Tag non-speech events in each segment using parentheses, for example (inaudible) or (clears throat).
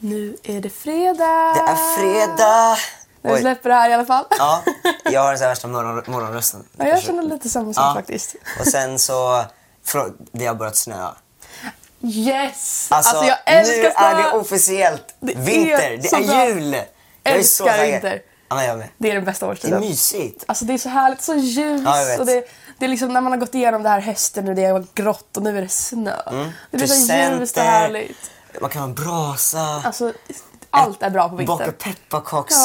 Nu är det fredag! Det är fredag! När vi släpper det här i alla fall. Ja, (laughs) jag har den så värsta morgon, morgonrösten. Ja, jag känner lite samma sak Ja. faktiskt. Och sen så, det har börjat snöa. Yes! Alltså, Alltså, jag älskar nu är det snö! officiellt Det är vinter, det så är bra. jul! Jag är så Älskar taggad. vinter. Ja, men jag med. Det är den bästa Det är årstiden. mysigt. Alltså det är så härligt, så ljus. Ja, och det, det är liksom när man har gått igenom det här hösten och det varit grått och nu är det snö. Det blir så ljust och Mm. Härligt. Man kan ha en brasa, Alltså, allt är bra på baka vintern. pepparkakshus.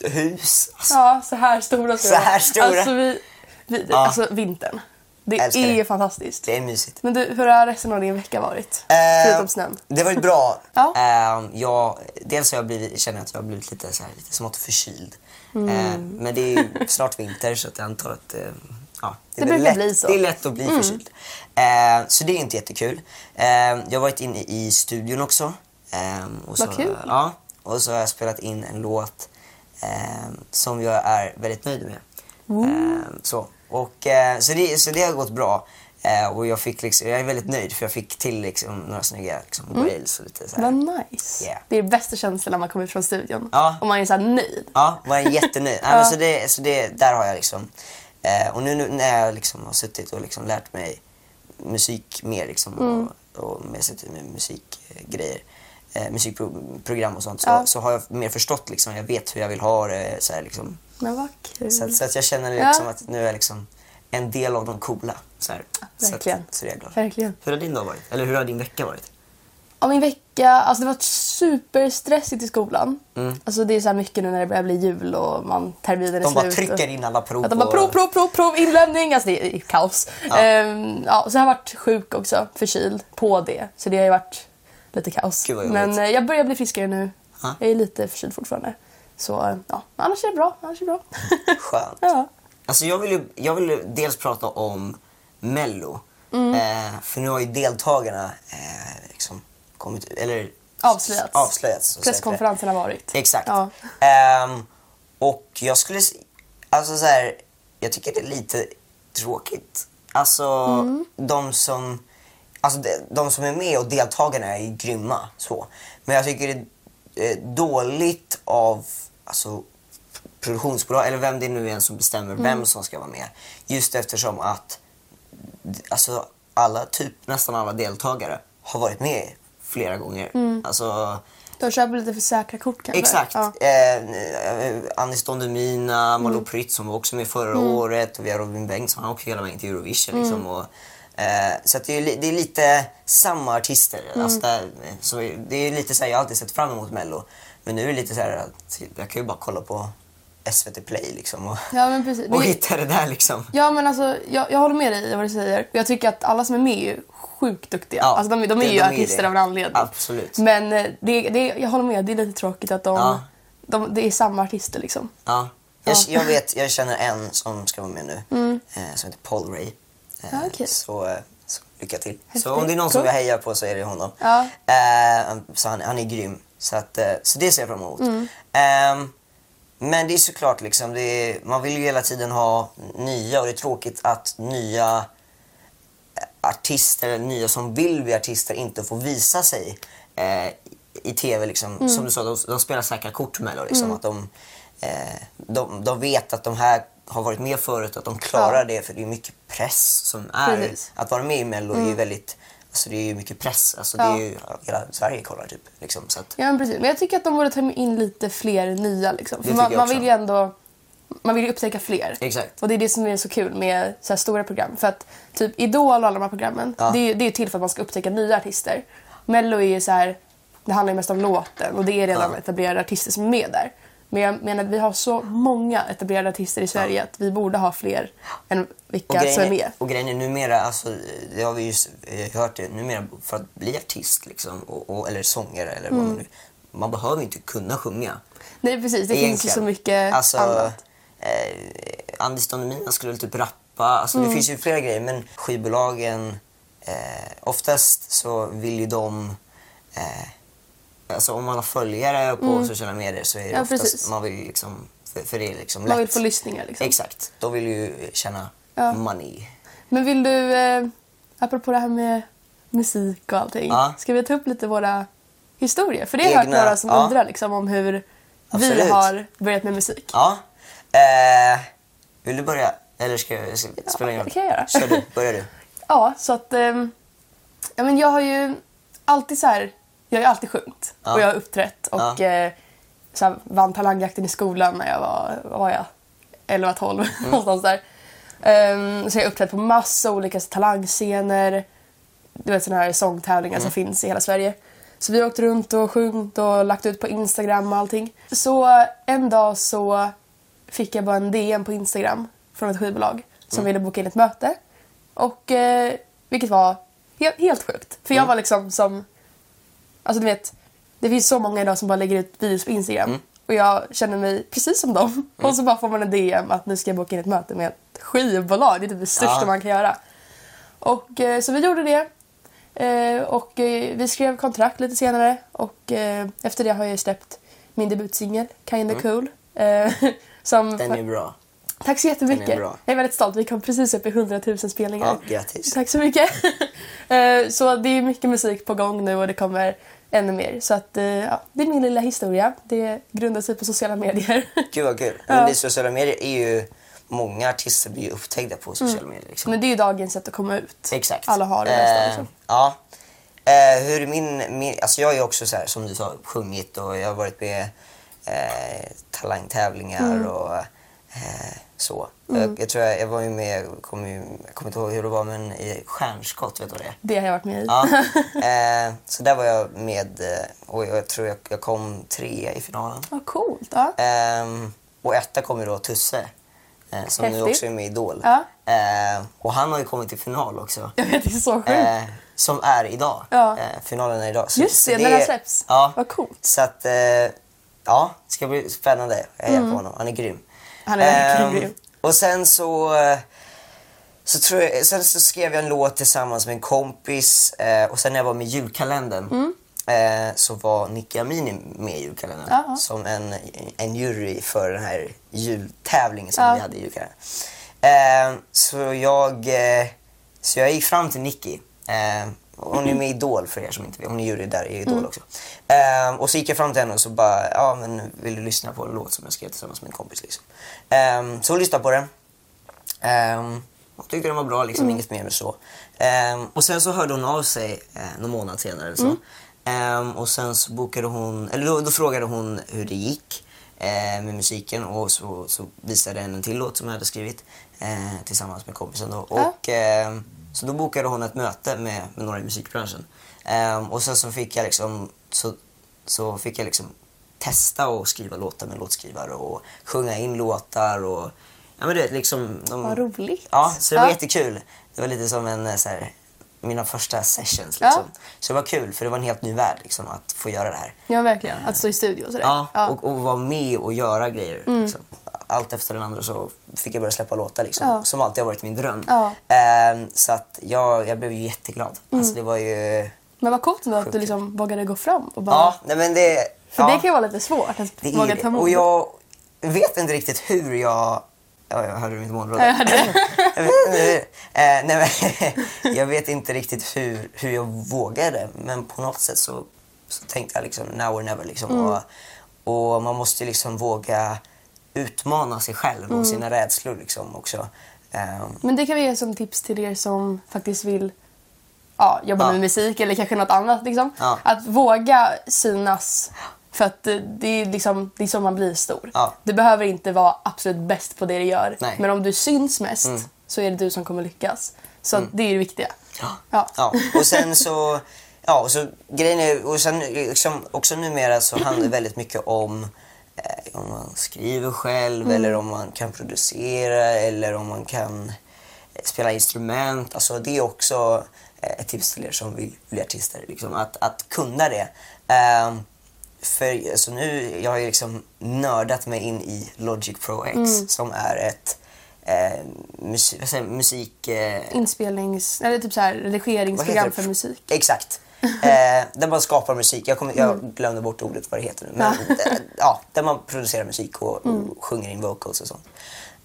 Alltså, Ja, så här stora. Så här stora. Alltså, vi, vi, Ja. alltså vintern. Det är det. fantastiskt. Det är mysigt. Men du, hur har resten av din vecka varit? Eh, Förutom snön. Det har varit bra. (laughs) Ja. Eh, jag, dels har jag blivit, känner jag att jag har blivit lite, så här, lite smått förkyld. Mm. Eh, men det är snart vinter så jag antar att eh, ja, Det är väl brukar lätt, bli så. Mm. Det är lätt att bli förkyld. Eh, så det är inte jättekul. Eh, jag har varit inne i studion också. Eh, och så, Vad kul. Ja, och så har jag spelat in en låt eh, som jag är väldigt nöjd med. Eh, så och, eh, så, det, så det har gått bra. Och jag, fick liksom, jag är väldigt nöjd för jag fick till liksom, några snygga liksom, rails och lite så här. Vad nice. Yeah. Det är bästa känslan när man kommer ut från studion. Ja. Och man är så här nöjd. Ja, var jättenöjd. (laughs) Nej, men så det, så det, där har jag liksom... Eh, och nu, nu när jag liksom har suttit och liksom lärt mig musik mer liksom, Mm. och, och med, med musikgrejer, eh, musikprogram och sånt, så, Ja. så har jag mer förstått liksom, jag vet hur jag vill ha det. Så, här, liksom. Men vad kul. så, att, så att jag känner Ja. liksom att nu är jag liksom en del av de coola. Så, här. så, Verkligen. att, så det är jag glad. Verkligen. Hur har din dag varit? Eller hur har din vecka varit? Ja, min vecka, alltså det var superstressigt i skolan. Mm. Alltså det är så här mycket nu när det börjar bli jul och man terminen är De bara slut. trycker in alla prov. att de bara prov, prov, prov, prov, inlämning. Alltså det är kaos. Ja. Ehm, ja, så har jag varit sjuk också, förkyld på det. Så det har ju varit lite kaos. Men eh, jag börjar bli friskare nu. Ja. Jag är lite förkyld fortfarande. Så eh, ja, annars är det bra. Annars är det bra. (laughs) Skönt. ja. Alltså jag vill ju jag vill ju dels prata om Mello. Mm. Eh, för nu har ju deltagarna eh, liksom kommit eller Avslöjats. avslöjats. Presskonferensen har varit. Exakt. Ja. Ehm, och jag skulle... Alltså så här, jag tycker det är lite tråkigt. Alltså Mm. de som... Alltså de, de som är med och deltagarna är ju grymma. Så. Men jag tycker det är dåligt av alltså, produktionsbolag, eller vem det nu är som bestämmer Mm. vem som ska vara med. Just eftersom att alltså, alla, typ nästan alla deltagare har varit med flera gånger. Alltså, De köper lite för säkra kort kanske. Exakt. Ja. Eh, Anis Don Demina, Malou Mm. Prytz som var också med förra året och vi har Robin Bengtsson, han åker hela vägen till Eurovision. Liksom, Mm. och, eh, så det, är, det är lite samma artister. Mm. Alltså där, så det är lite så här, jag har alltid sett fram emot Mello. Men nu är det lite så här att jag kan ju bara kolla på SVT Play liksom och, Ja, men precis. och Det- hitta det där liksom. Ja men alltså jag, jag håller med dig i vad du säger. Jag tycker att alla som är med är ju sjukt duktiga. Ja, alltså de, de är det- ju de är artister det. av en anledning. Absolut. Men eh, det, det, jag håller med, det är lite tråkigt att de, Ja. de, det är samma artister liksom. Ja. Jag, Ja. jag vet, jag känner en som ska vara med nu. Eh, som heter Paul Ray. Eh, Ja, okej. så, så lycka till. Häftigt. Så om det är någon som jag hejar på så är det honom. Ja. Eh, så han, han är grym. Så, att, eh, så det ser jag fram emot. Mm. Men det är såklart, liksom, är, man vill ju hela tiden ha nya och det är tråkigt att nya artister, nya som vill bli artister, inte får visa sig eh, i tv. Liksom. Mm. Som du sa, de, de spelar säkra kort med Mello. Liksom, att de, eh, de, de vet att de här har varit med förut, att de klarar Ja. det. För det är mycket press som är. Precis. Att vara med i Mello är ju väldigt... Alltså det är ju mycket press. Alltså Ja. det är ju, hela Sverige kollar typ. Liksom, så att, Ja men precis. Men jag tycker att de borde ta in lite fler nya liksom. För man, man vill ju ändå man vill ju upptäcka fler. Exakt. Och det är det som är så kul med så här stora program. För att typ Idol och alla de här programmen, Ja. det, är, det är till för att man ska upptäcka nya artister. Mello är ju så här, det handlar ju mest om låten och det är redan Ja. etablerade artister som är med där. Men jag menar vi har så många etablerade artister i Sverige att vi borde ha fler än vilka som är med. och grejen är numera, alltså, det har vi ju eh, hört det, numera för att bli artist liksom, och, och, eller sångare eller vad Mm. man nu, man behöver inte kunna sjunga. Nej precis, det finns ju Egentligen. så mycket alltså, annat. Eh, Andis Don skulle väl typ rappa. Alltså, Mm. Det finns ju flera grejer men skivbolagen, eh, oftast så vill ju de eh, Alltså om man har följare på sociala medier så är det Mm. Ja, oftast precis. man vill liksom, för, för det är liksom lätt. Man vill få lyssningar liksom. Exakt, de vill ju tjäna Ja. money. Men vill du, eh, apropå det här med musik och allting. Ja. Ska vi ta upp lite våra historia? För det har jag hört några som ja. undrar liksom, om hur vi Absolut. har börjat med musik. Ja. Eh, vill du börja? Eller ska jag spela roll? det kan jag göra. Kör du, börja du. (laughs) Ja, så att... ehm, ja, men jag har ju alltid så här... Jag har alltid sjungit Ja. och jag har uppträtt och Ja. eh, så här, vann talangjakten i skolan när jag var, var jag? 11-12 Mm. (laughs) någonstans där. Ehm, så jag har uppträtt på massa olika talangscener. Du vet sådana här sångtävlingar Mm. som finns i hela Sverige. Så vi har åkt runt och sjungit och lagt ut på Instagram och allting. Så en dag så fick jag bara en DM på Instagram från ett skivbolag som Mm. ville boka in ett möte. Och eh, vilket var helt, helt sjukt. För jag Mm. var liksom som... Alltså du vet, det finns så många idag som bara lägger ut videos på Instagram. Mm. Och jag känner mig precis som dem. Och så bara får man en DM att nu ska jag boka in ett möte med ett skivbolag. Det är typ det största Ja. man kan göra. Och eh, så vi gjorde det. Eh, och eh, vi skrev kontrakt lite senare. Och efter det har jag släppt min debutsingel, Kinda Cool. Eh, (laughs) som Mm. Den är bra. Tack så jättemycket. Den är bra. Jag är väldigt stolt. Vi kom precis upp i 100 000 spelningar. Ja, grattis. Tack så mycket. (laughs) Eh, så det är mycket musik på gång nu och det kommer ännu mer. Så att, eh, ja, det är min lilla historia. Det grundar sig på sociala medier. (laughs) Gud vad kul. Ja. Men det är sociala medier är ju... Många artister blir ju upptäckta på sociala medier. Liksom. Men det är ju dagens sätt att komma ut. Exakt. Alla har det nästan. Eh, Liksom. Ja. Eh, hur är min, min... Alltså jag ju också så här, som du sa, sjungit och jag har varit med eh, talangtävlingar Mm. och eh, så. Jag, jag tror jag, jag var ju med, kommer, ju, jag kommer inte ihåg hur det var, men i Stjärnskott, vet du vad det är? Det har jag varit med i. Ja. (laughs) Eh, så där var jag med eh, och jag tror jag, jag kom trea i finalen. Vad coolt. Ja. Ehm, och etta kom ju då Tusse. Eh, som nu Häftigt. också är med i Idol. Ja. Eh, och han har ju kommit till final också. (laughs) Jag vet, det är så sjukt. Eh, som är idag. Ja. Eh, finalen är idag. Så, Just det, när den släpps. Ja. Vad coolt. Så att, eh, ja, det ska bli spännande. Jag hejar på honom. Han är grym. Han är Ehm, grym. Och sen så, så, tror jag, sen så skrev jag en låt tillsammans med en kompis eh, och sen när jag var med i julkalendern Mm. eh, så var Nicky Amini med i julkalendern Ja. som en, en jury för den här jultävlingen som Ja. vi hade i julkalendern. Eh, så, jag, eh, så jag gick fram till Nicky. Hon är med i Idol för er som inte vet. Hon är jury där i Idol Mm. också. Eh, och så gick jag fram till henne och så bara, ja men vill du lyssna på en låt som jag skrev tillsammans med en kompis liksom. Eh, så hon lyssnade på den. Um, och tyckte den var bra, liksom inget mer med så. Ehm, och sen så hörde hon av sig eh, någon månad senare eller så. Ehm, och sen så bokade hon, eller då, då frågade hon hur det gick eh, med musiken och så, så visade jag en till låt som jag hade skrivit eh, tillsammans med kompisen då. Och, ehm, så då bokade hon ett möte med, med några i musikbranschen. Ehm, och sen så fick jag liksom, så, så fick jag liksom testa och skriva låtar med låtskrivare och sjunga in låtar och Ja men du vet liksom... De, Vad roligt. Ja, så det var Ja. jättekul. Det var lite som en eh, så här, mina första sessions Ja. liksom. Så det var kul för det var en helt ny värld liksom att få göra det här. Ja, verkligen. Att stå i studio och sådär. Ja, Ja. Mm. Och, och vara med och göra grejer. Liksom. Allt efter den andra så fick jag börja släppa låtar liksom, Ja. som alltid har varit min dröm. Ja. Ehm, så att jag, jag blev ju jätteglad. Alltså det var ju... Men vad coolt ändå att du liksom vågade gå fram och bara... Ja, nej men det... För ja. det kan ju vara lite svårt att Det våga ta emot. Och jag vet inte riktigt hur jag... Ja, jag hörde mitt månråd. Ja, jag hörde det. (laughs) eh, nej, men, (laughs) jag vet inte riktigt hur, hur jag vågade, men på något sätt så, så tänkte jag liksom now or never. Liksom, Mm. och, och man måste liksom våga utmana sig själv Mm. och sina rädslor liksom också. Ehm, Men det kan vi ge som tips till er som faktiskt vill ja, jobba Ja. med musik eller kanske något annat. Liksom. Ja. Att våga synas. För att det är, liksom, det är så man blir stor. Ja. Du behöver inte vara absolut bäst på det du gör. Nej. Mm. Men om du syns mest så är det du som kommer lyckas. Så att det är det viktiga. Ja. Ja. Och sen så... Ja, och så grejen är, och sen liksom, också numera så handlar det väldigt mycket om om man skriver själv eller om man kan producera eller om man kan eh, spela instrument. Alltså det är också eh, ett tips till er som vill bli artister, liksom, att, att kunna det. Ehm, för alltså nu, jag har ju liksom nördat mig in i Logic Pro X som är ett eh, musik, säger, musik eh, Inspelnings... Eller typ så här redigeringsprogram för musik. Exakt. (laughs) Eh, där man skapar musik. Jag, kommer, jag glömde bort ordet vad det heter nu. Men, eh, ja, där man producerar musik och, och sjunger in vocals och sånt.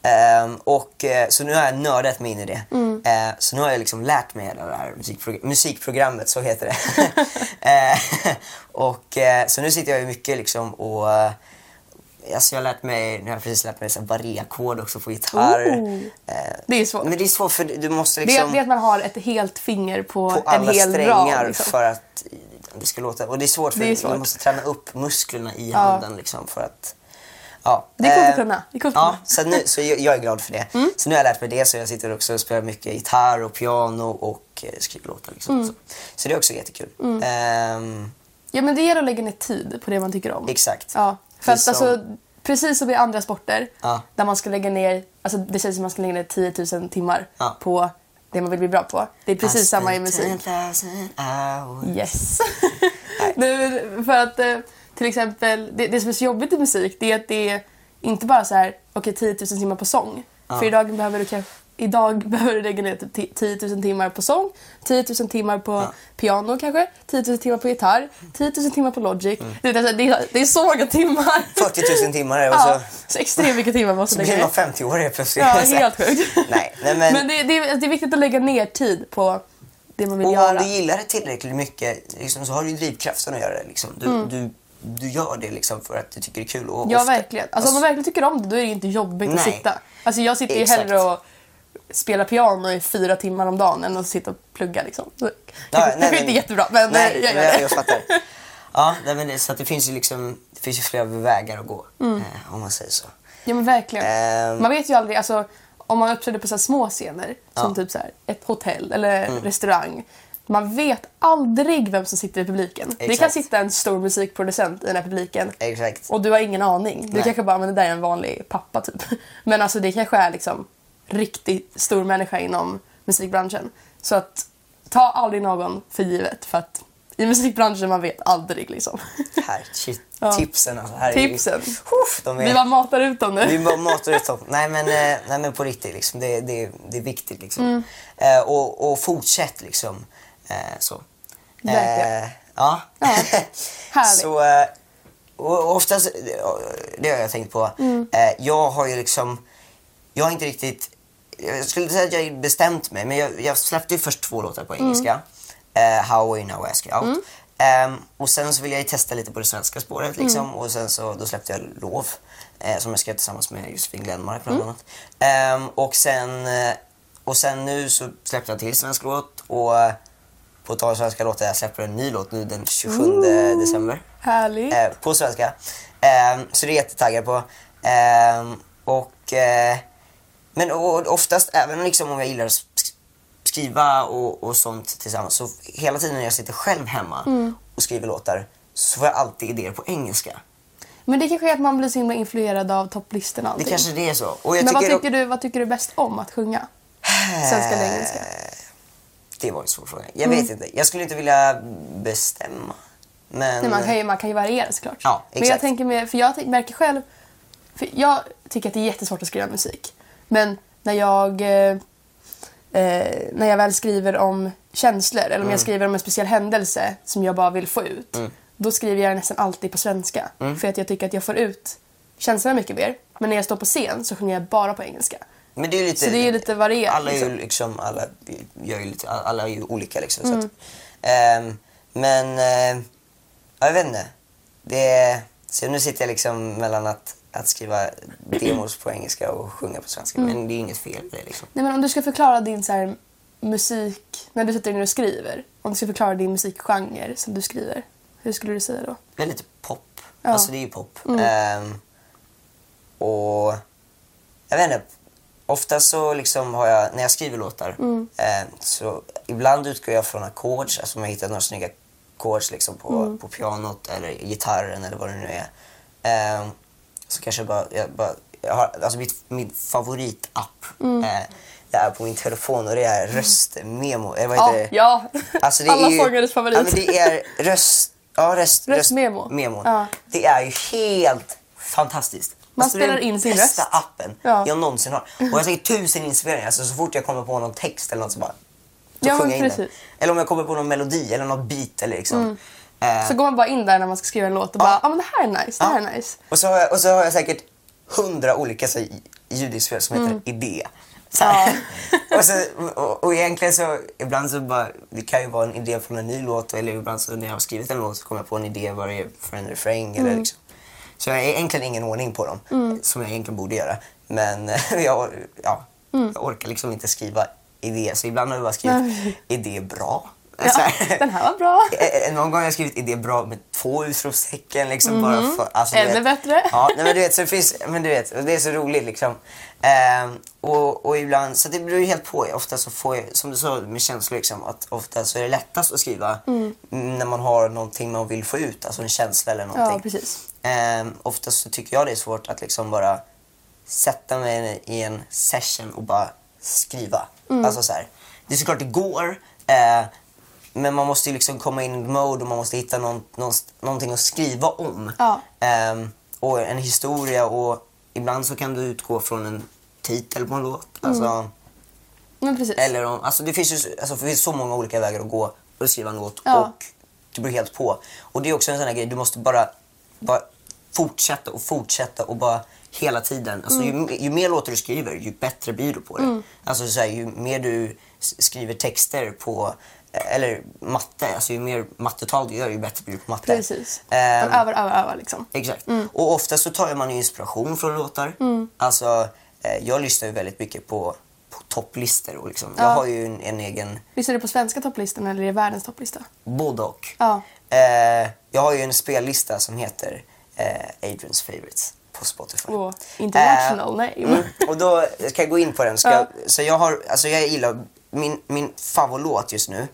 Ehm, och, eh, så nu har jag nördat mig in i det. Mm. Eh, så nu har jag liksom lärt mig hela det här musikprog- musikprogrammet, så heter det. (laughs) Eh, (laughs) och, eh, så nu sitter jag ju mycket liksom och eh, Alltså jag har lärt mig, nu har jag precis lärt mig varé-ackord också på gitarr. Eh, Det är svårt. men det är svårt för du måste Det, liksom det är att man har ett helt finger på, på en alla hel strängar rad. Liksom. för att det ska låta... Och det är svårt för Det är svårt. man måste träna upp musklerna i handen liksom för att... Ja. Det är coolt att Eh, kunna. Det att Ja, så, nu, så jag, jag är glad för det. Mm. Så nu har jag lärt mig det så jag sitter också och spelar mycket gitarr och piano och eh, skriver låtar. Liksom. Mm. Så. så det är också jättekul. Ehm, Ja, men det gäller att lägga ner tid på det man tycker om. exakt. Ja, för att alltså, precis som i andra sporter Ja. där man ska lägga ner, alltså det sägs att man ska lägga ner 10 000 timmar Ja. på det man vill bli bra på. Det är precis samma i musik. 10,000 hours. Yes. (laughs) nu, (laughs) för att eh, till exempel, det, det som är så jobbigt i musik det är att det är inte bara så här, okej 10 000 timmar på sång. För idag behöver du kanske Idag (laughs) behöver du lägga ner typ 10 000 timmar på sång, 10 000 timmar på piano kanske, 10 000 timmar på gitarr, 10 000 timmar på Logic. Mm. Det, är- det, är, det är så många timmar. (laughs) 40 000 timmar och så, Ja, så extremt mycket timmar måste så lägga blir man ner. 50 år helt plötsligt. Ja, (laughs) Så- helt sjukt. Nej, nej, men- men det, det, är, det är viktigt att lägga ner tid på det man vill Och göra. om du gillar det tillräckligt mycket liksom, så har du drivkraften att göra det. Liksom. Du, du, du gör det liksom för att du tycker det är kul. Och Mm. Ja, ofta- verkligen. Alltså, om man verkligen tycker om det, då är det inte jobbigt att Nej. sitta. Alltså, jag sitter ju hellre och spelar piano i fyra timmar om dagen än att sitta och plugga. Liksom. Så, Ja, (laughs) nej, inte men- jättebra, men nej, eh, jag gör det. jag, fattar. (laughs) Ja, nej, men det, så det finns ju liksom det finns ju flera vägar att gå. Mm. Eh, om man säger så. Ja, men verkligen. Ehm. Man vet ju aldrig, alltså, om man uppträder på så små scener, som Ja. Mm. typ så här, ett hotell eller restaurang. Man vet aldrig vem som sitter i publiken. Det kan Exakt. sitta en stor musikproducent i den här publiken Exakt. Och du har ingen aning. Du Nej. kanske bara, men det där är en vanlig pappa typ. (laughs) Men alltså det kanske är liksom riktigt stor människa inom musikbranschen. Så att ta aldrig någon för givet för att i musikbranschen man vet aldrig liksom. Här, shit, (laughs) tipsen alltså. Här Tipsen. Är, de är, Vi bara matar ut dem nu. Vi bara matar ut dem. Nej men, eh, nej men på riktigt, liksom. det, det, det är viktigt. Liksom. Mm. Eh, och, och fortsätt liksom. Eh, så. Verkligen. Eh, ja. Ja. (laughs) Härligt. så, eh, och oftast, det har jag tänkt på. Mm. Eh, jag har ju liksom, jag har inte riktigt, jag skulle inte säga att jag bestämt mig, men jag, jag släppte ju först två låtar på Mm. engelska. Eh, How We Now Ask You Out. Ehm, och sen så vill jag ju testa lite på det svenska spåret liksom. Mm. Och sen så då släppte jag Lov. Eh, som jag skrev tillsammans med Josefin Glenmark Mm. bland annat. Ehm, och, sen, eh, och sen nu så släppte jag till svensk låt. Och på tal om svenska låtar, jag släpper en ny låt nu den 27 december. Härligt. På svenska. Ehm, så det är jag jättetaggad på. Och, men och, oftast, även liksom om jag gillar att sk- skriva och, och sånt tillsammans, så hela tiden när jag sitter själv hemma Mm. och skriver låtar så får jag alltid idéer på engelska. Men det kanske är att man blir så himla influerad av topplistorna Det kanske det är så. Men vad tycker tycker, du, vad tycker du bäst om att sjunga? Svenska eller engelska? (sighs) Det var en svår fråga. Jag vet inte. Jag skulle inte vilja bestämma. Men... Nej, man, kan ju, man kan ju variera såklart. Ja, Men jag exakt. tänker med, för jag märker själv, för jag tycker att det är jättesvårt att skriva musik. Men när jag, eh, eh, när jag väl skriver om känslor eller om Mm. jag skriver om en speciell händelse som jag bara vill få ut. Då skriver jag nästan alltid på svenska. Mm. För att jag tycker att jag får ut känslorna mycket mer. Men när jag står på scen så sjunger jag bara på engelska. Men det är lite... Så det är lite varierat, Alla liksom. liksom, alla gör ju lite, alla är ju olika liksom. Så Mm. att, ehm, men, ja, jag vet inte. Det är, så nu sitter jag liksom mellan att, att skriva demos på engelska och sjunga på svenska. Mm. Men det är inget fel i det liksom. Nej, men om du ska förklara din så här, musik, när du sitter ner och skriver. Om du ska förklara din musikgenre som du skriver. Hur skulle du säga då? Det är lite pop. Ja. Mm. Alltså det är ju pop. Ehm, och jag vet inte. Ofta så liksom har jag, när jag skriver låtar, Mm. eh, så ibland utgår jag från ackords, alltså om jag hittar några snygga ackords liksom på, Mm. på pianot eller gitarren eller vad det nu är. Ehm, så kanske jag bara, jag bara jag har, alltså mitt, min favoritapp Mm. eh, det är på min telefon och det är röstmemo. Eh, vad Ja, heter det? ja. Alltså det är Alla ju- sångares favorit. Ja, men det är röst... Ja, röst, Röstmemo. röstmemon. Ja. Det är ju helt fantastiskt. Man Alltså, det är spelar den in sin bästa röst. appen Ja. jag någonsin har. Och jag har säkert tusen inspelningar. Alltså, så fort jag kommer på någon text eller något så bara... Så Ja, sjunger jag in den. Eller om jag kommer på någon melodi eller något beat eller liksom. Eh, Så går man bara in där när man ska skriva en låt och bara, ja ah, men det här är nice, det här Ja. är nice. och, så har jag, och så har jag säkert hundra olika så, ljudinspelare som heter idé. Så här. (laughs) och, så, och, och egentligen så, ibland så bara, det kan ju vara en idé från en ny låt eller ibland så när jag har skrivit en låt så kommer jag på en idé vad det är för en refräng eller liksom. Så jag har egentligen ingen ordning på dem, som jag egentligen borde göra. Men (laughs) jag, ja, jag orkar liksom inte skriva idé, så ibland har jag bara skrivit idé bra. Så Ja, här. (laughs) den här var bra. (laughs) Eh, Någon gång har jag skrivit idé bra med två utropstecken. Liksom, bara för, alltså, Ännu vet. bättre. (laughs) Ja, men du vet, så det finns, men du vet, det är så roligt liksom. Ehm, och, och ibland, så det beror ju helt på. Ofta så får jag, som du sa med känslor, liksom, att ofta så är det lättast att skriva mm, när man har någonting man vill få ut, alltså en känsla eller någonting. Ja, precis. Um, oftast så tycker jag det är svårt att liksom bara sätta mig i en session och bara skriva. Mm. Alltså så här, det är såklart det går, eh, men man måste ju liksom komma in i mode och man måste hitta någon, någon, någonting att skriva om. Ja. Ehm, och en historia och ibland så kan du utgå från en titel på en låt. Alltså, Men precis. eller om, alltså det, finns ju, alltså det finns så många olika vägar att gå och skriva en låt Ja. och det beror helt på. Och det är också en sån här grej, du måste bara, bara fortsätta och fortsätta och bara hela tiden. Alltså, Mm. ju, ju mer låtar du skriver, ju bättre blir du på det. Alltså så här, ju mer du skriver texter på, eller matte, alltså ju mer mattetal du gör, ju bättre blir du på matte. Precis. Ehm, Man övar, övar, övar liksom. Exakt. Och ofta så tar man ju inspiration från låtar. Alltså, eh, jag lyssnar ju väldigt mycket på, på topplistor. Och liksom. Jag Ja. har ju en, en egen, Lyssnar du på svenska topplistan eller är det världens topplista? både och. Ja. Eh, jag har ju en spellista som heter eh, Adrians Favorites på Spotify. Åh, international name. Mm, och då ska jag gå in på den. Ska Ja. jag, så jag har, alltså jag gillar, min, min favoritlåt just nu,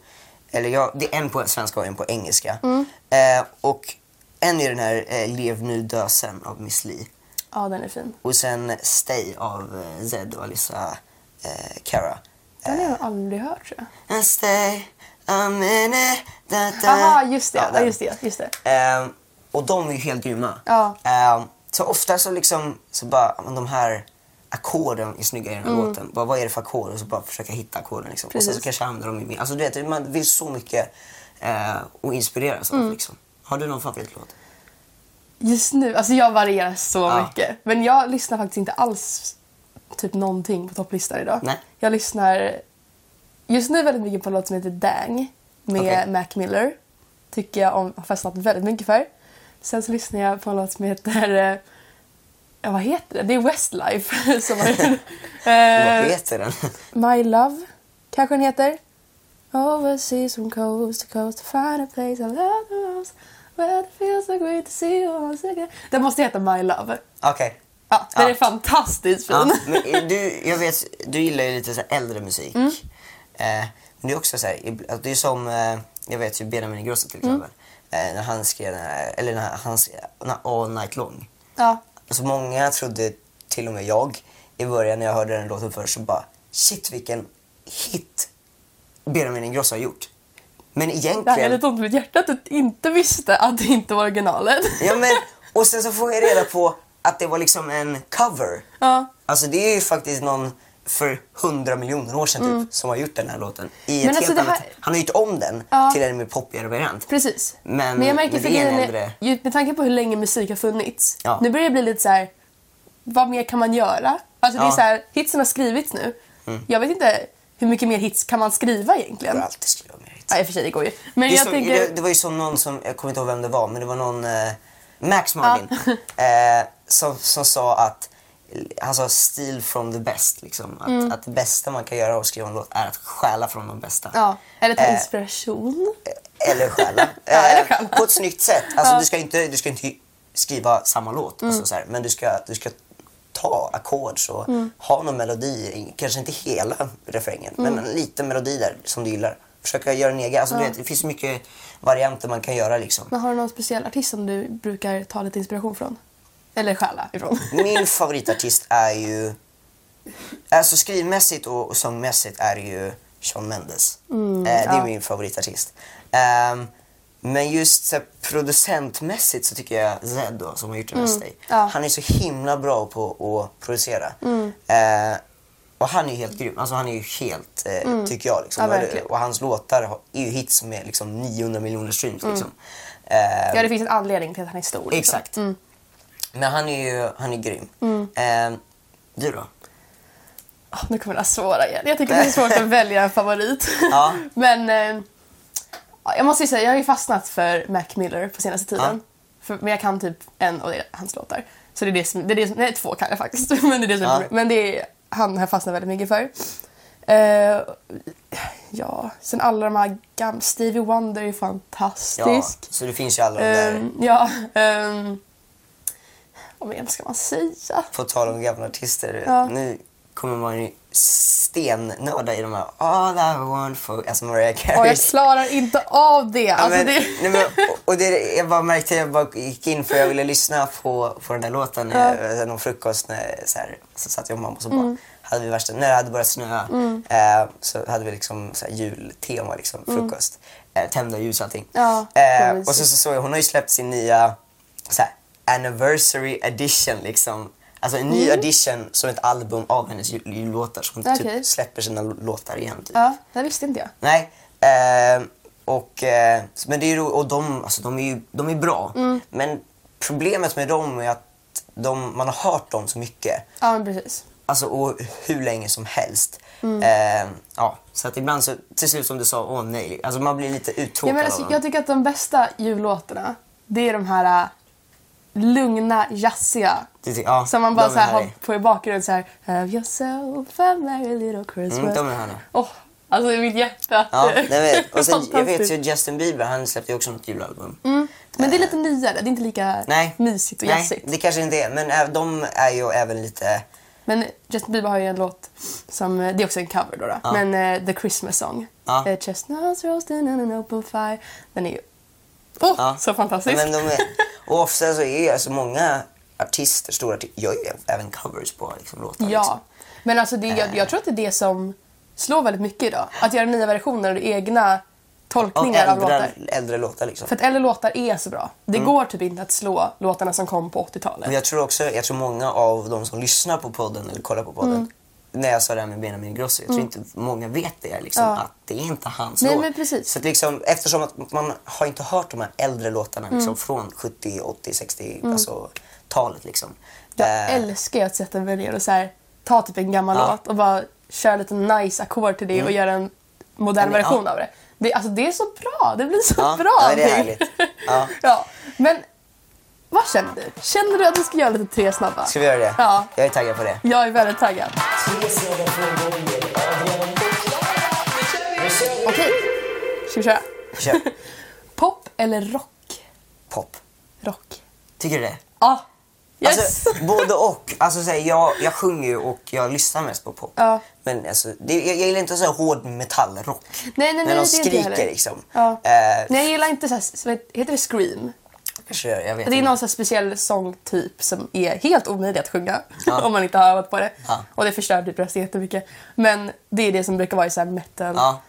eller jag, det är en på svenska och en på engelska. Mm. Eh, och en är den här eh, Lev nu dö sen av Miss Li. Ja, den är fin. Och sen Stay av eh, Zed och Alissa eh, Cara. Den har jag aldrig hört tror jag. And stay a minute. Da, da. Jaha, just det. Ja, just det. Just det. Ehm, och de är ju helt grymma. Ja. Så ofta så liksom, så bara, de här ackorden är snygga i den här låten. Bara, vad är det för ackord? Och så bara försöka hitta ackorden liksom. Och sen så Mm. Kanske använda dem i min... Alltså du vet, man vill så mycket eh, och inspireras Mm. av liksom. Har du någon favoritlåt? Just nu, alltså jag varierar så Ja. mycket. Men jag lyssnar faktiskt inte alls typ någonting på topplistan idag. Nej. Jag lyssnar just nu väldigt mycket på en låt som heter Dang med Okej. Mac Miller. Tycker jag om, har fastnat väldigt mycket för. Sen så lyssnar jag på en låt som heter, eh, ja vad heter det? Det är Westlife (laughs) som har (laughs) Vad eh, heter den? My Love kanske den heter. Overseas from coast to coast to find a place I love the most Where it feels so great to see you once again. Den måste heta My Love. Okej. Ja, den Ja. är fantastiskt fin. Ja, men du, jag vet, du gillar ju lite så äldre musik. Mm. Eh, men det är också så här, att det är som, eh, jag vet ju Benjamin Ingrosso till Mm. exempel. Eh, när han skrev den här, eller när han skrev All Night Long. Ja, Alltså många trodde, till och med jag, i början när jag hörde den låten först så bara shit vilken hit Benjamin Ingrosso har gjort. Men det här är egentligen... lite ont i mitt hjärta att du inte visste att det inte var originalet. Ja, men, (laughs) och sen så får jag reda på att det var liksom en cover. Ja. Alltså det är ju faktiskt någon för hundra miljoner år sedan typ, som har gjort den här låten. I Men ett alltså helt det annat, här- Han har gjort om den Ja. till en mer poppigare variant. Precis. Men- jag märker men det är en äldre- med tanke på hur länge musik har funnits. Ja. Nu börjar det bli lite så här. vad mer kan man göra? Alltså det är så här, hitsen har skrivits nu. Jag vet inte hur mycket mer hits kan man skriva Jag egentligen? får alltid skriva mer hits. Ja, i och för sig, det går ju. Men Det, jag så, tänker... det, det var ju som någon som, jag kommer inte ihåg vem det var, men det var någon, eh, Max Martin, eh, som, som sa att sa steal from the best. Liksom. Att, Mm. att det bästa man kan göra och skriva en låt är att stjäla från de bästa. Ja, eller ta Eh, inspiration. Eller stjäla. (laughs) Ja, eller Eh. På ett snyggt sätt. Alltså, Ja. du, ska inte, du ska inte skriva samma låt, Mm. alltså, så här, men du ska, du ska ta ackord och Mm. ha någon melodi, kanske inte hela refrängen, Mm. men en liten melodi där som du gillar. Försöka göra en egen. Alltså, du vet, det finns mycket varianter man kan göra. Liksom. Men har du någon speciell artist som du brukar ta lite inspiration från? Eller stjäla ifrån? Min favoritartist är ju... Alltså skrivmässigt och, och sångmässigt är ju Shawn Mendes. eh, det är ja. min favoritartist. Ehm, men just så här, producentmässigt så tycker jag Zed då, som har gjort här Stay. ja. Han är så himla bra på att producera. Eh, och han är ju helt grym. Alltså han är ju helt, eh, tycker jag. Liksom. Ja, och hans låtar är ju hits med liksom 900 miljoner streams. Liksom. Eh, Ja, det finns en anledning till att han är stor. liksom. Exakt. Men han är ju han är grym. Mm. Eh, du då? Åh, nu kommer det här svåra igen. Jag tycker det är svårt att välja en favorit. Ja. (laughs) Men eh, ja, jag måste ju säga, jag har ju fastnat för Mac Miller på senaste tiden. För, men jag kan typ en och det är hans låtar. Så det är det som, det är det som, nej två kan jag faktiskt. (laughs) Men det är det som, Ja. men det är, han har fastnat väldigt mycket för. Eh, ja, sen alla de här gamla, Stevie Wonder är ju Ja, fantastisk. så det finns ju alla de där. Ehm, ja, um, vad mer ska man säga? På tal om gamla artister. Ja. Nu kommer man ju stennörda i de här All I want for... Alltså Mariah Och Carey. jag klarar inte av det. Ja, Alltså, men, det... nej, men, och- det, jag bara märkte, jag bara gick in för jag ville lyssna på, på den där låten Ja. ja. någon frukost. När, så, här, så satt jag och mamma och så bara, Mm. hade vi värsta, när det hade börjat snöa eh, så hade vi liksom så här, jultema, liksom, frukost. Eh, tända ljus och allting. Mm. Ja, eh, och så, så såg jag, hon har ju släppt sin nya så här, anniversary edition liksom. Alltså en ny edition som ett album av hennes jul- jullåtar. Mm. Okej. typ släpper sina låtar igen. Typ. Ja, det visste inte jag. Nej. Eh, och, eh, men det är ju, och de, alltså, de är ju de är bra. Mm. Men problemet med dem är att de, man har hört dem så mycket. Ja, men precis. Alltså, och hur länge som helst. Mm. Eh, ja, så att ibland så, till slut som du sa, åh nej. Alltså man blir lite Ja, uttråkad men av alltså, dem. jag tycker att de bästa jullåtarna, det är de här lugna, jazziga. Ja, Som man bara så är här, har på i bakgrunden så här Have yourself a merry little Christmas. Mm, de är härliga. Åh, alltså i mitt hjärta. Ja, nej, men, (laughs) och sen, jag vet ju Justin Bieber, han släppte ju också något julalbum. Mm. Men det är lite nyare, det är inte lika Nej. mysigt och Nej, jazzigt. det kanske inte är. Men äh, de är ju även lite... Men Justin Bieber har ju en låt som, eh, det är också en cover då, då. men eh, The Christmas Song. Ja. Eh, Chestnuts roasting on an open fire. Den är ju oh, Ja. så fantastisk. Men de är, (laughs) och ofta så är alltså många artister, stora artister, gör ju även covers på liksom, låtar. Ja, Liksom. men alltså det, jag, jag tror att det är det som slår väldigt mycket idag. Att göra nya versioner och egna Av tolkningar av, äldre, låtar. äldre låtar. Liksom. För att äldre låtar är så bra. Det går typ inte att slå låtarna som kom på 80-talet. Men jag tror också, jag tror många av de som lyssnar på podden eller kollar på podden, Mm. När jag sa det här med Benjamin Ingrosso, jag tror inte många vet det liksom, Ja. att det är inte hans Nej, låt. men precis. Så liksom, eftersom att man har inte hört de här äldre låtarna liksom, Mm. från 70, 80, 60, alltså talet liksom. Jag Eh, älskar att sätta mig ner och så här, ta typ en gammal Ja. Mm. låt och bara köra lite nice ackord till det och göra en modern version av det. det. Alltså det är så bra, det blir så Ja, bra ja, det är härligt. Ja. (laughs) ja. Men vad känner du? Känner du att du ska göra lite tre snabba? Ska vi göra det? Ja. Jag är taggad på det. Jag är väldigt taggad. Okej, ska vi köra? Kör. (laughs) Pop eller rock? Pop. Rock. Tycker du det? Ja. Yes! Alltså, (laughs) både och. Alltså, så här, jag, jag sjunger ju och jag lyssnar mest på pop. Ja. Men alltså, det, jag, jag gillar inte så här hård metallrock. nej, nej, nej, När de det är inte skriker heller. liksom. Ja. Eh, Nej, jag gillar inte så här, heter det scream? Kanske, jag vet Det är inte. någon så här speciell sångtyp som är helt omöjlig att sjunga Ja. (laughs) om man inte har övat på det. Ja. Och det förstör typ rösten jättemycket. Men det är det som brukar vara i så här metal. Ja.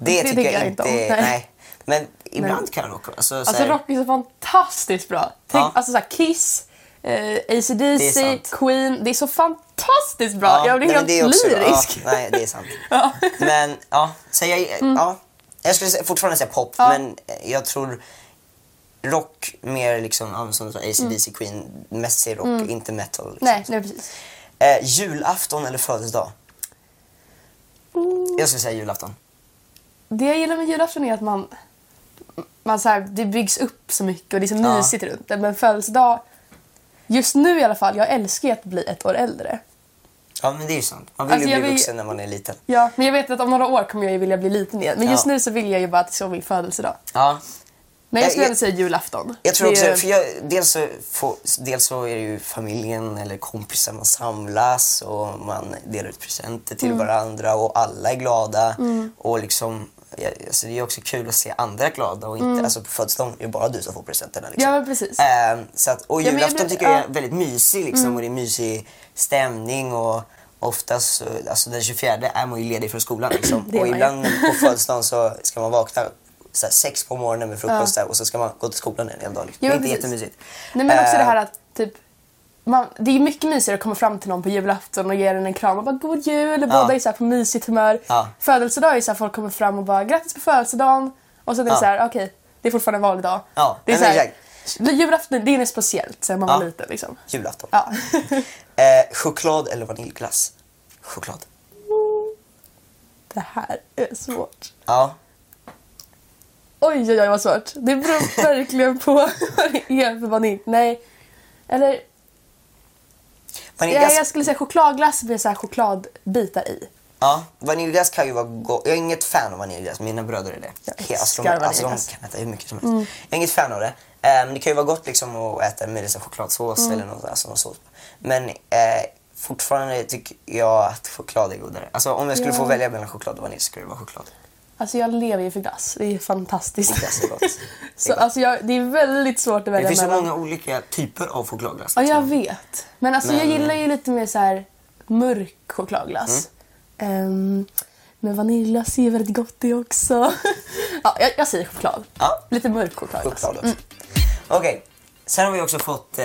Det, tycker jag inte. om. Nej. Nej. Men ibland kan rock alltså, så Alltså här, rock är så fantastiskt bra. Tänk, Ja. Alltså så här Kiss, eh, Det är AC/DC, sant. Queen. Det är så fantastiskt bra. Ja, jag blir nej, helt men det är också- lyrisk. Ja, nej, det är sant. (laughs) Ja. Men ja, så jag, ja, jag skulle fortfarande säga pop, men jag tror rock mer liksom, som AC/DC Queen, mest säger rock, inte metal. Liksom. Nej, nej precis. Eh, julafton eller födelsedag? Mm. Jag skulle säga julafton. Det jag gillar med julafton är att man, man så här, det byggs upp så mycket och det är så Ja. mysigt runt det. Men födelsedag, just nu i alla fall, jag älskar att bli ett år äldre. Ja, men det är ju sant. Man vill Alltså, ju bli vill- vuxen när man är liten. Ja, men jag vet att om några år kommer jag ju vilja bli liten igen. Men just Ja. nu så vill jag ju bara att det ska vara min födelsedag. Ja, Men jag skulle jag- säga julafton. Jag tror också, för jag, dels, så får, dels så är det ju familjen eller kompisar man samlas och man delar ut presenter Mm. till varandra och alla är glada. Och liksom, ja, alltså det är också kul att se andra glada och inte, alltså på födelsedagen är det bara du som får presenterna. Liksom. Mm. Ja, men precis. Ehm, så att, och Ja, men jag julafton blir- tycker jag är ja. Mm. väldigt mysig liksom, och det är mysig stämning och oftast, så- alltså den 24 är man ju ledig från skolan liksom. (clears throat) Och ibland på födelsedagen så ska man vakna så sex på morgonen med frukost där, och så ska man gå till skolan en hel dag. Liksom. Ja, det är inte precis. jättemysigt. Nej, men också Eh, det här att typ man, det är mycket mysigare att komma fram till någon på julafton och ge den en kram och bara god jul. Båda Ja. är så här på mysigt humör. Ja. Födelsedag är så här folk kommer fram och bara grattis på födelsedagen. Och sen är det Ja. så här okej, det är fortfarande en vanlig dag. Ja, det är så här. Julafton, det är något speciellt sen man var Ja. liten liksom. Julafton. Ja. (laughs) Eh, choklad eller vaniljglass? Choklad. det här är svårt. Ja. Oj, oj, oj vad svårt. Det beror (laughs) verkligen på vad det är för vanilj. Nej. Eller, Vaniljglass, jag, jag skulle säga chokladglass med så här chokladbitar i. ja, vaniljglass kan ju vara gott. Jag är inget fan av vaniljglass, mina bröder är det. Jag alltså, de, älskar alltså, de vaniljglass. kan äta hur mycket som helst. Jag är inget fan av det. Men det kan ju vara gott liksom att äta med liksom chokladsås eller något, alltså, någon sås. Men eh, fortfarande tycker jag att choklad är godare. Alltså om jag skulle få Ja. välja mellan choklad och vanilj så skulle det vara choklad. Alltså jag lever ju för glass. Det är fantastiskt. Det är Så gott. (laughs) alltså jag, det är väldigt svårt att Det välja finns så mellan. många olika typer av chokladglass. Ja, liksom. jag vet. Men alltså jag Men- gillar ju lite mer så här mörk chokladglass. Mm. Ehm, men vaniljglass är väldigt gott det också. (laughs) ja, jag, jag säger choklad. Ja. Lite mörk chokladglass. Choklad också. Okej, sen har vi också fått eh,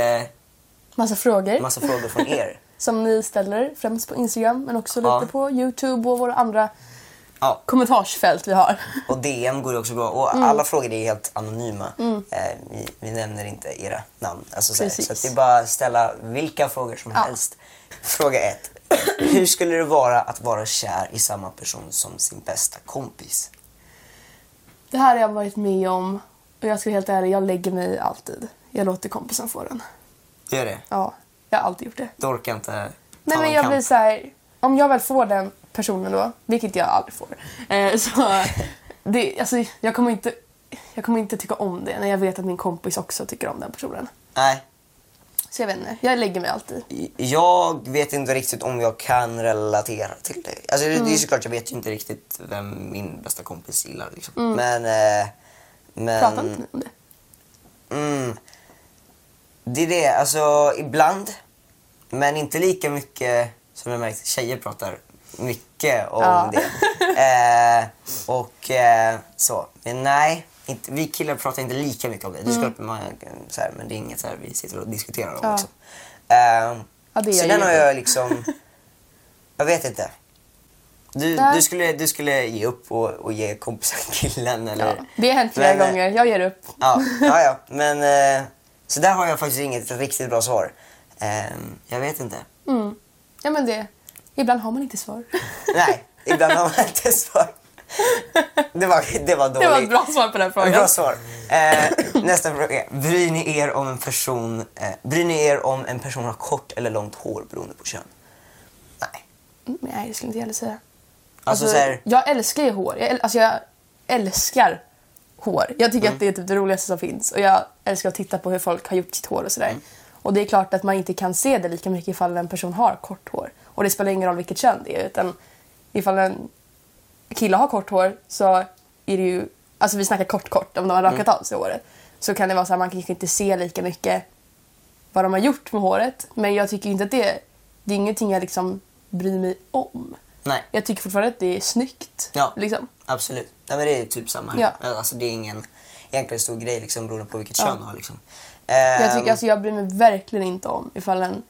Massa frågor massa frågor från er. (laughs) som ni ställer främst på Instagram men också lite Ja. på Youtube och våra andra Ja, kommentarsfält vi har. och DM går det också bra. Och Mm. alla frågor är helt anonyma. Eh, vi, vi nämner inte era namn. Alltså, så, så det är bara att ställa vilka frågor som Ja. helst. Fråga ett. (clears throat) Hur skulle det vara att vara kär i samma person som sin bästa kompis? Det här har jag varit med om och jag ska vara helt ärlig, jag lägger mig alltid. Jag låter kompisen få den. Gör det? Ja, jag har alltid gjort det. Du orkar inte ta Nej men jag kamp? blir så här, om jag väl får den personen då, vilket jag aldrig får, eh, så det, alltså, jag, kommer inte, jag kommer inte tycka om det när jag vet att min kompis också tycker om den personen. Nej. Så jag vet inte, jag lägger mig alltid. Jag vet inte riktigt om jag kan relatera till det. Alltså, det- Mm. Det är såklart, jag vet ju inte riktigt vem min bästa kompis gillar. Liksom. Men... Eh, men Pratar inte ni om det? Mm, det är det, alltså ibland. Men inte lika mycket som jag märkt tjejer pratar mycket om Ja. det. (laughs) Eh, och eh, så. Men nej, inte, vi killar pratar inte lika mycket om det. Det såklart man, så här, men det är inget så här, vi sitter och diskuterar om. Mm. Ja. Liksom. Eh, Ja, det så den har jag liksom... Jag vet inte. Du, du, skulle, du skulle ge upp och, och ge kompisen (laughs) killen eller? Ja, det har hänt flera Men, eh, gånger, jag ger upp. Ja, ja, ja. (laughs) men eh, så där har jag faktiskt inget riktigt bra svar. Ehm, jag vet inte. Mm. Ja men det, ibland har man inte svar. Nej, (laughs) ibland har man inte svar. Det var, det var dåligt. Det var ett bra svar på den frågan. Bra svar. Eh, nästa fråga. Bryr ni er om en person eh, bryr ni er om en person har kort eller långt hår beroende på kön? Nej. Mm, Nej, det skulle inte jag heller säga. Alltså, så här, Jag älskar ju hår. Jag, äl- alltså jag älskar hår. Jag tycker Mm. att det är typ det roligaste som finns. Och jag älskar att titta på hur folk har gjort sitt hår och sådär. Mm. Och det är klart att man inte kan se det lika mycket ifall en person har kort hår. Och det spelar ingen roll vilket kön det är. Utan ifall en kille har kort hår så är det ju... Alltså vi snackar kort kort om de har rakat Mm. av sig håret. Så kan det vara så att man kanske inte ser lika mycket vad de har gjort med håret. Men jag tycker inte att det... Det är ingenting jag liksom bryr mig om. nej. Jag tycker fortfarande att det är snyggt. Ja. Liksom. Absolut. Nej, men det är typ samma här. Ja. Alltså, det är ingen egentligen stor grej liksom, beroende på vilket Ja. kön du har. Liksom. Jag, Ehm, tycker, alltså, jag bryr mig verkligen inte om ifall en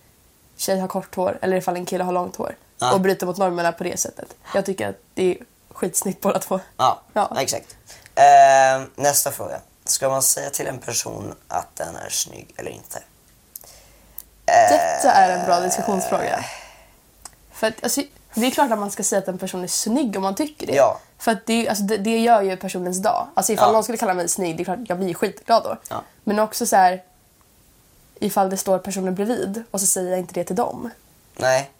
tjej har kort hår eller ifall en kille har långt hår. Ja. Och bryter mot normerna på det sättet. Jag tycker att det är skitsnyggt båda två. Ja, Ja. exakt. Ehm, nästa fråga. Ska man säga till en person att den är snygg eller inte? Detta är en bra diskussionsfråga. För att, alltså, det är klart att man ska säga att en person är snygg om man tycker det. Ja. För att det, alltså, det, det gör ju personens dag. Alltså ifall Ja. någon skulle kalla mig snygg, det är klart att jag blir skitglad då. Ja. Men också så här ifall det står personer bredvid och så säger jag inte det till dem. Nej,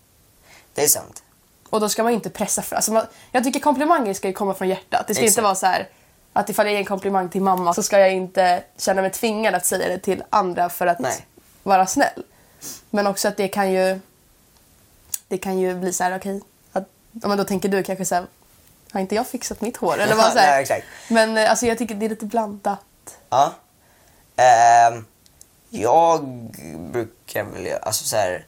det är sant. Och då ska man inte pressa för alltså man, Jag tycker komplimanger ska ju komma från hjärtat. Det ska Exakt. inte vara så här att ifall jag ger en komplimang till mamma så ska jag inte känna mig tvingad att säga det till andra för att Nej. vara snäll. Men också att det kan ju det kan ju bli så här okej att ja, men då tänker du kanske så här har inte jag fixat mitt hår eller (laughs) vad så här. Nej, exakt. Men eh, alltså jag tycker det är lite blandat. Ja. Ehm, jag brukar väl, alltså så här,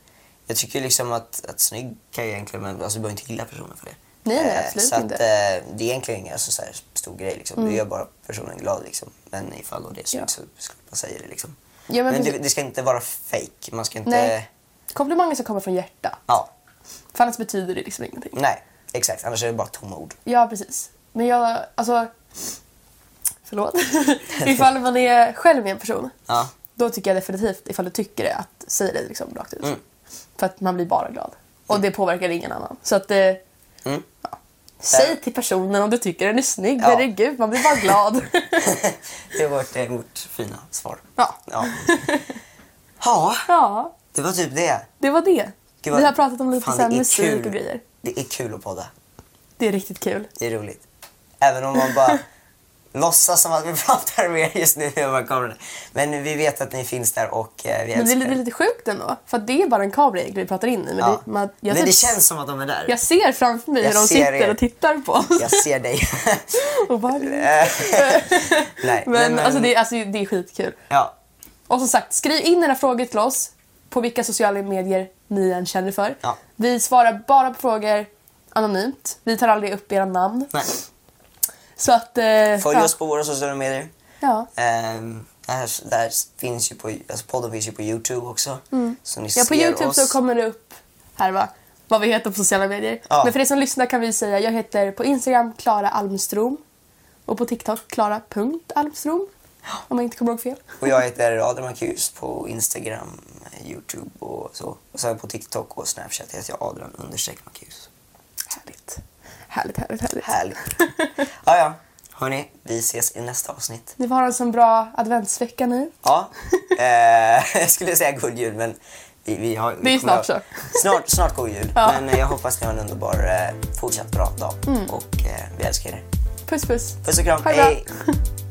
jag tycker liksom att, att snygg kan ju egentligen, men alltså du behöver inte gilla personen för det. Nej, nej, Eh, absolut så inte. Att, eh, det är egentligen ingen alltså, så här, stor grej liksom. Du gör bara personen glad liksom. Men ifall då det är snyggt Ja. så ska man säga det liksom. Ja, men men det, det ska inte vara fake. Man ska inte... Nej. Komplimanger ska komma från hjärtat. Ja, För annars betyder det liksom ingenting. nej. Exakt, annars är det bara tomma ord. Ja, precis. Men jag, alltså... förlåt. (laughs) ifall man är själv med en person. Ja. Då tycker jag definitivt, ifall du tycker det, att säga det liksom rakt ut. Mm. För att man blir bara glad. Och det påverkar ingen annan. Så att, eh, Mm. ja. Säg till personen om du tycker den är snygg. Ja. Herregud, man blir bara glad. (laughs) det är vårt, eh, vårt fina svar. ja. Ja. ja, (laughs) ja, det var typ det. det var det. Gud, vad- Vi har pratat om lite Fan, är musik kul. och grejer. Det är kul att podda. Det är riktigt kul. Det är roligt. Även om man bara låtsas som att vi (laughs) pratar med er just nu över kameran. Men vi vet att ni finns där och eh, vi Men det är älskar lite, sjukt ändå. För att det är bara en kamera vi pratar in i. Men, Ja. det, man, Men typ- det känns som att de är där. jag ser framför mig Jag hur de ser sitter er. och tittar på oss. Jag ser dig. (laughs) och bara, Nej, (laughs) men alltså, det, alltså det är skitkul. Ja, Och som sagt, skriv in era frågor till oss på vilka sociala medier ni än känner för. Ja. Vi svarar bara på frågor anonymt. Vi tar aldrig upp era namn. nej. Så att... Eh, Följ ja. oss på våra sociala medier. Ja. Ehm, där, där finns ju på, alltså podden finns ju på Youtube också. Så ni Mm. ja, på Youtube oss. så kommer det upp här va, vad vi heter på sociala medier. Ja. Men för er som lyssnar kan vi säga jag heter på Instagram Klara Almstrom och på TikTok Klara.almstrom. Om jag inte kommer ihåg fel. Och jag heter Adrian Marcus på Instagram, Youtube och så. Och sen på TikTok och Snapchat heter jag Adrian understreck Marcus. Härligt. Härligt, härligt, härligt. (laughs) Ja, ja. Hörni, vi ses i nästa avsnitt. Ni får ha en sån bra adventsvecka nu. Ja, eh, (laughs) jag skulle säga god jul men vi, vi har... Det är snart ha- Snart, snart god jul. Ja. Men eh, jag hoppas ni har en underbar eh, fortsatt bra dag. Och eh, vi älskar er. Puss puss. Puss och kram, hej! (laughs)